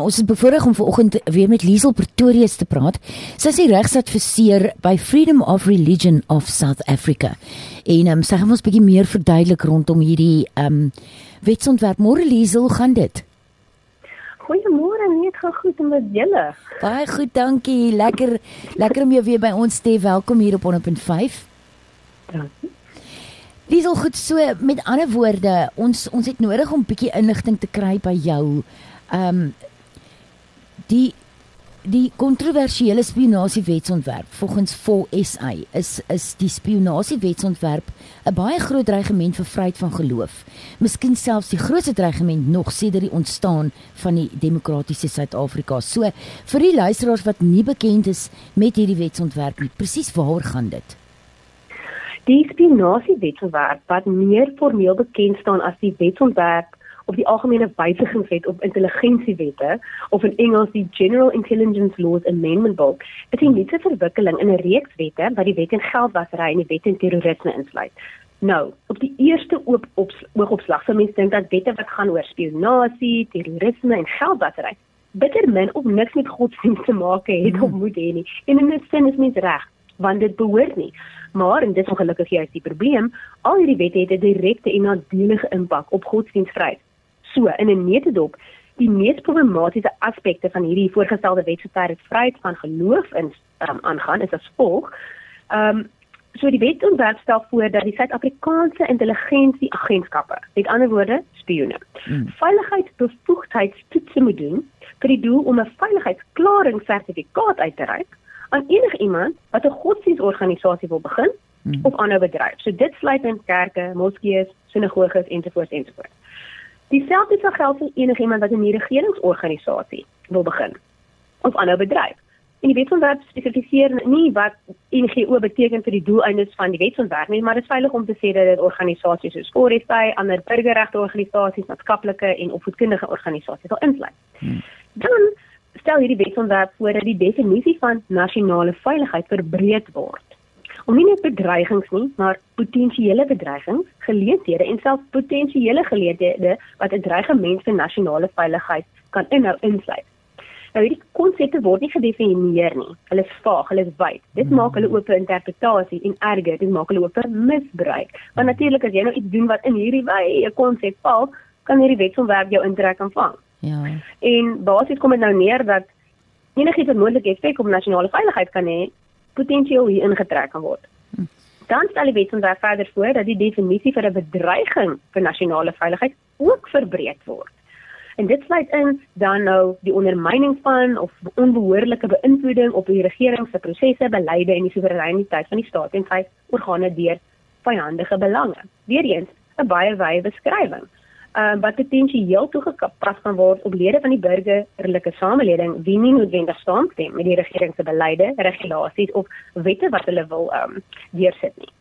Ons is bevoorreg om vanoggend weer met Liesel Pretorius te praat. Sy is die regsadviseur by Freedom of Religion of South Africa. En um, sy gaan ons 'n bietjie meer verduidelik rondom hierdie ehm um, wetsontwerp. Môre Liesel, hoe gaan dit? Goeiemôre, net gaan goed met julle. Baie goed, dankie. Lekker lekker om jou weer by ons te hê. Welkom hier op 100.5. Dankie. Liesel, goed so, met ander woorde, ons ons het nodig om 'n bietjie inligting te kry by jou. Ehm um, die die kontroversiële spionasiewetsontwerp volgens Vol SA is is die spionasiewetsontwerp 'n baie groot dreigement vir vryheid van geloof. Miskien selfs die grootste dreigement nog sedert die ontstaan van die demokratiese Suid-Afrika. So vir die luisteraars wat nie bekend is met hierdie wetsontwerp nie, presies waaroor gaan dit? Die spionasiewetsontwerp wat meer formeel bekend staan as die wetsontwerp of die algemene wysigingswet op intelligensiewette of in Engels die General Intelligence Laws Amendment Bill, is 'n nuwe verwikkeling in 'n reeks wette wat die wet teen geldwasery en die wet teen terrorisme insluit. Nou, op die eerste oop op oogopslag sou mense dink dat wette wat gaan oor spionasie, terrorisme en geldwasery bitter min of niks met godsdienst te maak het of moet hê nie. En in 'n sin is mens reg, want dit behoort nie. Maar en dit is ongelukkig juist die probleem, al hierdie wette het 'n direkte en nadelige impak op godsdienstvryheid. So, in 'n netedop, die mees problematiese aspekte van hierdie voorgestelde wetsontwerp vryheid van geloof in um, aangaan is as volg. Ehm um, so die wetsontwerp stel voor dat die Suid-Afrikaanse intelligensie agentskappe, met ander woorde, spione, hmm. veiligheidsbevoegdheidstoetse moet doen vir die doel om 'n veiligheidsklaringssertifikaat uit te reik aan enigiemand wat 'n godsdienstorganisasie wil begin hmm. of aanhou bedryf. So dit sluit in kerke, moskeeë, sinagoges ensovoorts ensovoorts. Dieselfde sal geld vir enigiemand wat 'n regeringsorganisasie wil begin of aanhou bedryf. En die wetsontwerp spesifiseer nie wat NGO beteken vir die doeleindes van die wetsontwerp nie, maar dit is veilig om te sê dat dit organisasies soos Foresty, ander burgerregteorganisasies, maatskaplike en opvoedkundige organisasies sal insluit. Hmm. Dan stel hierdie wetsontwerp voor dat die definisie van nasionale veiligheid verbreed word om nie net bedreigings nie, maar potensiële bedreigings, geleenthede en selfs potensiële geleenthede wat 'n dreigement vir nasionale veiligheid kan inhou insluit. Nou hierdie konsepte word nie gedefinieer nie. Hulle is vaag, hulle is wyd. Dit hmm. maak hulle oop vir interpretasie en erger, dit maak hulle oop vir misbruik. Want natuurlik as jy nou iets doen wat in hierdie wye konsep val, kan hierdie wetsontwerp jou intrek en vang. Ja. En basies kom dit nou neer dat enigiets wat moontlik effek op nasionale veiligheid kan hê, potensieel hier ingetrek kan word. Dan stel die wetsontwerp verder voor dat die definisie vir 'n bedreiging vir nasionale veiligheid ook verbreek word. En dit sluit in dan nou die ondermyning van of onbehoorlike beïnvloeding op die regering se prosesse, beleide en die soewereiniteit van die staat en sy organe deur vyandige belange. Weereens 'n baie wye beskrywing um, wat potensieel toegepas kan word op lede van die burgerlike samelewing wie nie noodwendig saamstem met die regering se beleide, regulasies of wette wat hulle wil um deursit nie.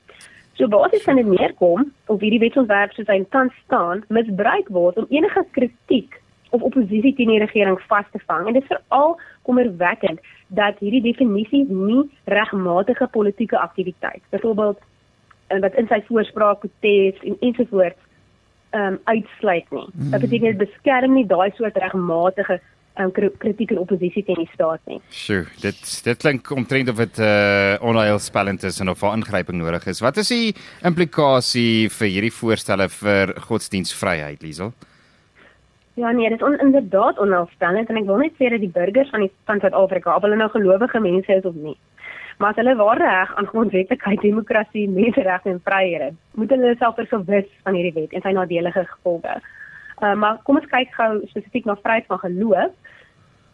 So basies kan dit neerkom of hierdie wetsontwerp soos hy tans staan misbruik word om enige kritiek of oppositie teen die regering vas te vang en dit is veral kommerwekkend dat hierdie definisie nie regmatige politieke aktiwiteit byvoorbeeld wat in sy voorspraak protes en ensovoorts ehm um, uitsluit nie. Mm. Dit beteken dit beskerm nie daai soort regmatige um, kritiek en oppositie teen die staat nie. Sjoe, dit dit klink omtrent of dit 'n uh, onheilspellend is en of 'n ingryping nodig is. Wat is die implikasie vir hierdie voorstelle vir godsdienstvryheid, Liesel? Ja nee, dit is on, inderdaad onheilspellend en ek wil net sê dat die burgers van die van Suid-Afrika, of hulle nou gelowige mense is of nie, maar as hulle ware reg aan grondwetlikheid, demokrasie, menseregte en vryhede, moet hulle self vergewis van hierdie wet en sy nadelige gevolge. Uh, maar kom ons kyk gou spesifiek na vryheid van geloof.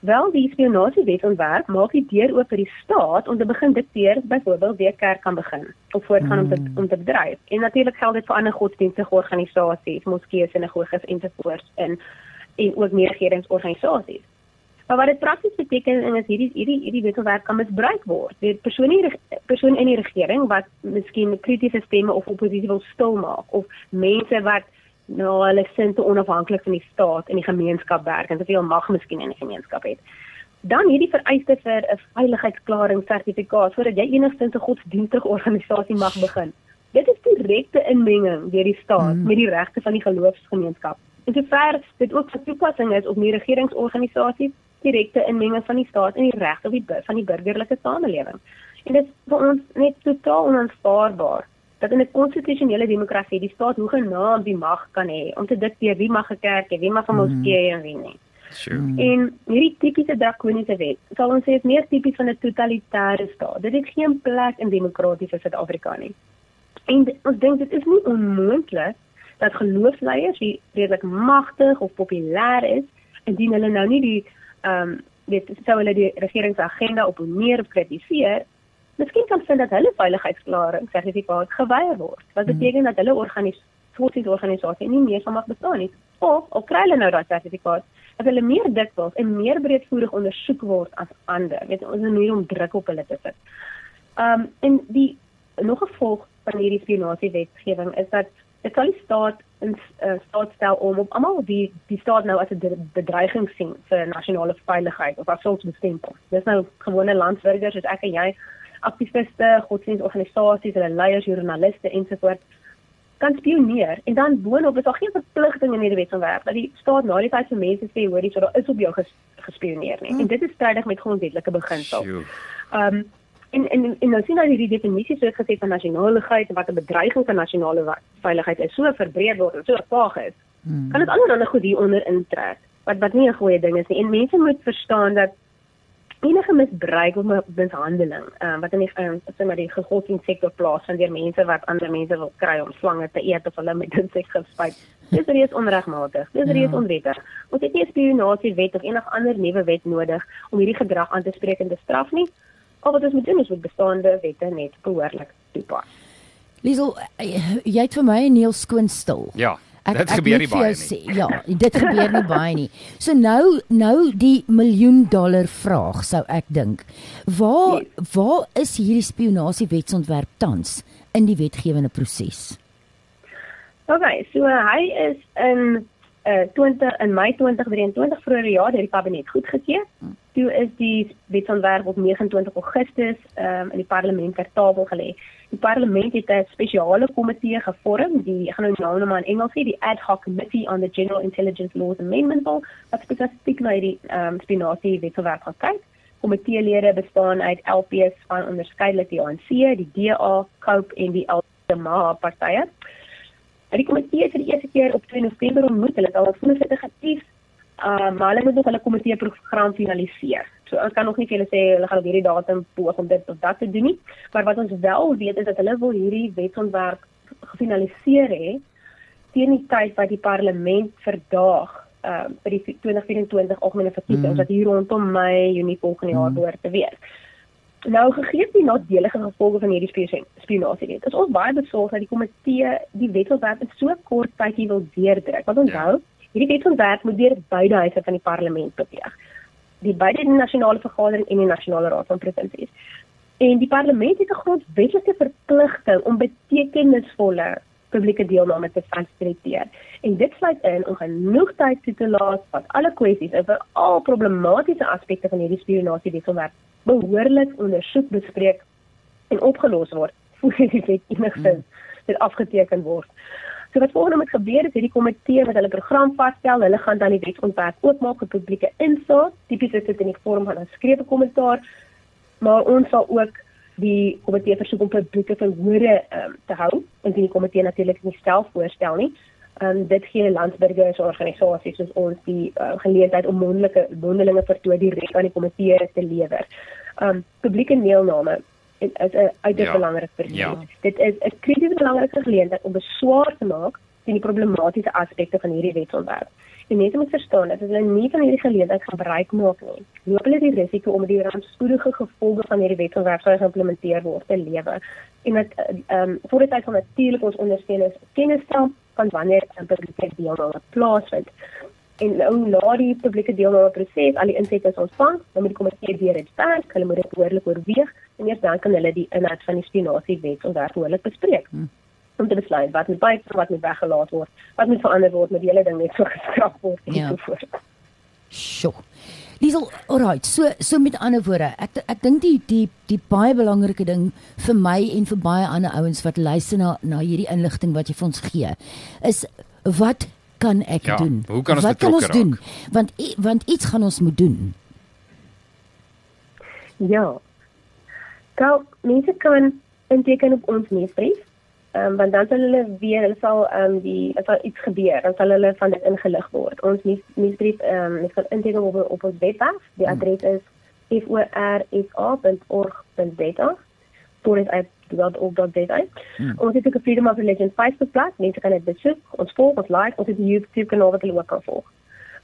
Wel die spionasiewet ontwerp maak die deur oop vir die staat om te begin dikteer byvoorbeeld wie kerk kan begin of voortgaan mm. om te hmm. om te bedryf. En natuurlik geld dit vir ander godsdienstige organisasies, moskeeë, sinagoges ensovoorts in en ook meer regeringsorganisasies. Maar wat dit prakties beteken en is hierdie hierdie hierdie wetsontwerp kan misbruik word deur persone persone in die regering wat miskien kritiese stemme of oppositie wil stilmaak of mense wat nou hulle sin te onafhanklik van die staat en die gemeenskap werk en te veel mag miskien in die gemeenskap het. Dan hierdie vereiste vir 'n veiligheidsklaring sertifikaat sodat jy enigstens 'n godsdienstige organisasie mag begin. Dit is direkte inmenging deur die staat mm. met die regte van die geloofsgemeenskap En sover dit ook van toepassing is op nie regeringsorganisasies direkte inmenging van die staat in die regte van die burgerlike samelewing. En dit is vir ons net totaal onaanvaarbaar dat in 'n konstitusionele demokrasie die staat hoegenaamd die mag kan hê om te dikteer wie mag 'n kerk hê, wie mag 'n mhm. moskee hê en wie nie. Sure. En hierdie tipiese drakoniese wet, sal ons sê is meer tipies van 'n totalitêre staat. Dit het geen plek in demokratiese Suid-Afrika nie. En ons dink dit is nie onmoontlik dat geloofsleiers wie redelik magtig of populêr is, indien hulle nou nie die ehm um, dit sou hulle die regeringsagenda opponeer of kritiseer, miskien kan vind dat hulle veiligheidsklaring sertifikaat geweier word. Wat hmm. beteken dat hulle organisasie organisasie nie meer mag bestaan nie. Of al kry hulle nou daai sertifikaat, dat hulle meer dikwels en meer breedvoerig ondersoek word as ander. Weet ons is nie om druk op hulle te sit. Ehm um, en die nog 'n gevolg van hierdie spionasiewetgewing is dat dit sal die staat in uh, staat stel om op almal die die staat nou as 'n bedreiging sien vir nasionale veiligheid of as sulks bestempel. Dis nou gewone landsburgers soos ek en jy aktiviste, godsdienstorganisasies, hulle leiers, joernaliste ensovoorts kan spioneer en dan boonop is daar geen verpligting in hierdie wetsontwerp dat die staat na die tyd vir mense sê hoor hierso daar is op jou ges, gespioneer nie. Hmm. En dit is strydig met grondwetlike beginsel. Ehm um, en en en nou sien nou hierdie definisie soos gesê van nasionaliteit en wat 'n bedreiging vir nasionale veiligheid is so verbreed word en so vaag is. Hmm. Kan dit allerlei goed hier onder intrek wat wat nie 'n goeie ding is nie. En mense moet verstaan dat enige misbruik of mishandeling uh, wat in die uh, sê maar die godsdienstsektor plaasvind deur mense wat ander mense wil kry om slange te eet of hulle met insek gespuit. Dis reeds onregmatig. Dis reeds ja. onwettig. Ons het nie 'n spionasiewet of enige ander nuwe wet nodig om hierdie gedrag aan te spreek en te straf nie. Al wat ons moet doen is met bestaande wette net behoorlik toepas. Liesel, jy het vir my 'n neel skoon stil. Ja. Ek, dit gebeur nie baie nie. Ja, dit gebeur nie baie nie. So nou nou die miljoen dollar vraag sou ek dink. Waar nee. waar is hierdie spionasiewetsontwerp tans in die wetgewende proses? Okay, so hy is in uh 20 in Mei 2023 vroeër jaar deur die kabinet goedgekeur. Toe is die wetsontwerp op 29 Augustus um, in die parlement ter tafel gelê. Die parlement het 'n spesiale komitee gevorm, die ek gaan nou nou maar in Engels sê, die Ad Hoc Committee on the General Intelligence Laws Amendment Bill, wat spesifiek na die ehm um, spinasie wetsontwerp gaan kyk. Komiteelede bestaan uit LPs van onderskeidelik die ANC, die DA, COPE en die LDMA partye. Die komitee vir die eerste keer op 2 November ontmoet. Hulle het al 'n voorsitter gekies, uh, maar hulle moet nog hulle komitee program finaliseer. So ons kan nog nie vir hulle sê hulle gaan op hierdie datum poog om dit of dat te doen nie, maar wat ons wel weet is dat hulle wil hierdie wetsontwerp gefinaliseer hê teen die tyd wat die parlement verdaag uh by die 2024 algemene verkiesings mm. wat hier rondom Mei, Junie volgende jaar mm. behoort te wees. Nou gegee die nadelige gevolge van hierdie spionasie wet. Is ons baie besorgd dat die komitee die wetsontwerp in so kort tydjie wil deurdruk. Want onthou, ja. hierdie wetsontwerp moet deur beide huise van die parlement beweeg die beide die nasionale vergadering en die nasionale raad van provinsies. En die parlement het 'n grondwetlike verpligting om betekenisvolle publieke deelname te fasiliteer. En dit sluit in om genoeg tyd toe te laat wat alle kwessies oor al problematiese aspekte van hierdie spionasie wetsontwerp behoorlik ondersoek bespreek en opgelos word voordat dit enigstens dit afgeteken word. So wat volgende moet gebeur is hierdie komitee wat hulle program vasstel, hulle gaan dan die wetsontwerp oopmaak vir publieke insig, tipies is dit in die vorm van 'n geskrewe kommentaar, maar ons sal ook die komitee versoek om publieke verhore um, te hou, indien die komitee natuurlik nie self voorstel nie. En um, dit gee landsburgers organisasies soos ons die uh, geleentheid om mondelike mondelinge vertoë direk aan die komitee te lewer. Um publieke deelname is 'n uiters ja. belangrik ons. Ja. Dit is 'n krities belangrike geleentheid om beswaar te maak teen die problematiese aspekte van hierdie wetsontwerp. Die mense moet verstaan dat as hulle nie van hierdie geleentheid gebruik maak nie, loop hulle die risiko om die rampspoedige gevolge van hierdie wetsontwerp sou geïmplementeer word te lewe. En dat ehm um, voor dit uit van natuurlik ons ondersteuners kennis stel van wanneer 'n publieke deelname plaasvind en nou na die publieke deelname proses al die insette is ontvang, dan moet die komitee weer dit werk, hulle moet dit behoorlik oorweeg en eers dan kan hulle die inhoud van die spinasie wet ontwerp behoorlik bespreek. Hmm. Om te besluit wat moet byt, wat moet weggelaat word, wat moet verander word met die hele ding net so geskraap word en ja. so voort. Sjoe. Diesel, alright. So so met ander woorde, ek ek dink die die die baie belangrike ding vir my en vir baie ander ouens wat luister na na hierdie inligting wat jy vir ons gee, is wat kan ek Ja, doen? hoe kan ons Wat kan ons betrokke doen? Want i- want iets gaan ons moet doen. Ja. Wel, mense kan inteken op ons nuusbrief. Ehm um, want dan sal hulle weer, hulle sal ehm um, die as daar iets gebeur, dan sal hulle van dit ingelig word. Ons nuus nuusbrief ehm um, jy kan inteken op op ons webwerf. Die adres is forsa.org.za. forsa.org.za. Hmm. Ons het ook 'n Freedom of Religion Facebookblad. Mense kan dit besoek. Ons volg, ons like, ons het 'n YouTube kanaal wat hulle ook kan volg.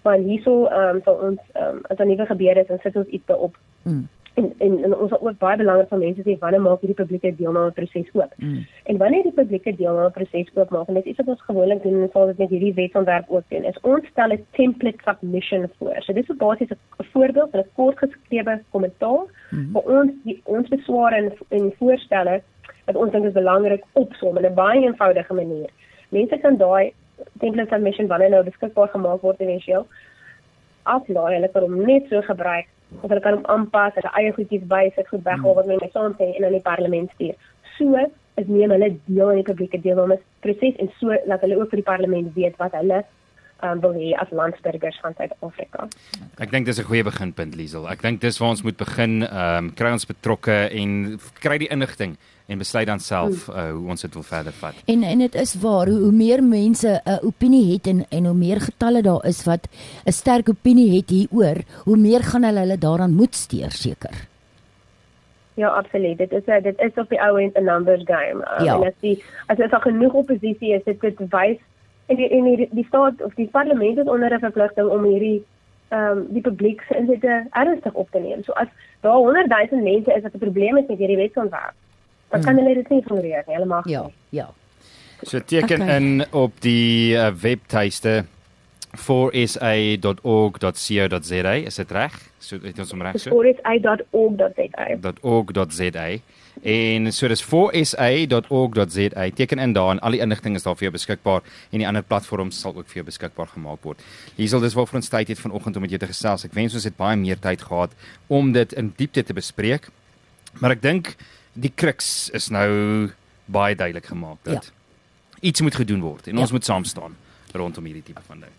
Maar hierso ehm um, sal ons ehm um, as daar nuwe gebeure is, dan sit ons iets daarop. Mm. En, en en ons is ook baie belangrik vir mense sê wanneer maak hierdie publieke deelname proses oop. Mm. En wanneer die publieke deelname proses oop maak en dit is wat ons gewoonlik doen en sal dit met hierdie wetsontwerp ook doen, is ons stel 'n template submission voor. So dis 'n basies 'n voorbeeld van 'n kort geskrewe kommentaar Mhm. waar ons die ons besware en en voorstelle wat ons dink is belangrik opsom in 'n baie eenvoudige manier. Mense kan daai template submission wanneer nou beskikbaar gemaak word eventueel aflaai, hulle kan hom net so gebruik of hulle kan hom aanpas, hulle eie goedjies bysit, goed weghaal wat mense saam sê en aan die parlement stuur. So is neem hulle deel aan die publieke deelname proses en so laat hulle ook vir die parlement weet wat hulle um, wil hê as landsburgers van Suid-Afrika. Ek dink dis 'n goeie beginpunt Liesel. Ek dink dis waar ons moet begin, ehm um, kry ons betrokke en kry die inligting en besluit dan self uh, hoe ons dit wil verder vat. En en dit is waar hoe, hoe meer mense 'n opinie het en en hoe meer getalle daar is wat 'n sterk opinie het hieroor, hoe meer gaan hulle hulle daaraan moet steur seker. Ja, absoluut. Dit is 'n dit is op die ou end 'n numbers game. Um, Ja. En as die as er daar genoeg oppositie is, dit dit wys en die en die, die staat of die parlement het onder 'n verpligting om hierdie ehm um, die publiek se insigte ernstig op te neem. So as daar 100 000 mense is wat 'n probleem het met hierdie wetsontwerp, dan kan hulle dit nie ignoreer nie. Hulle mag Ja, nie. ja. So teken Okay. in op die uh, webtuiste forsa.org.co.za is dit reg? So het ons hom reg so? forsa.org.za. .org.za en so dis forsa.org.za teken in daar en al die inligting is daar vir jou beskikbaar en die ander platforms sal ook vir jou beskikbaar gemaak word. Hiersal dis waarvoor ons tyd het vanoggend om met jou te gesels. Ek wens ons het baie meer tyd gehad om dit in diepte te bespreek. Maar ek dink die kruks is nou baie duidelik gemaak dat iets moet gedoen word en Ja. ons moet saam staan rondom hierdie tipe van ding.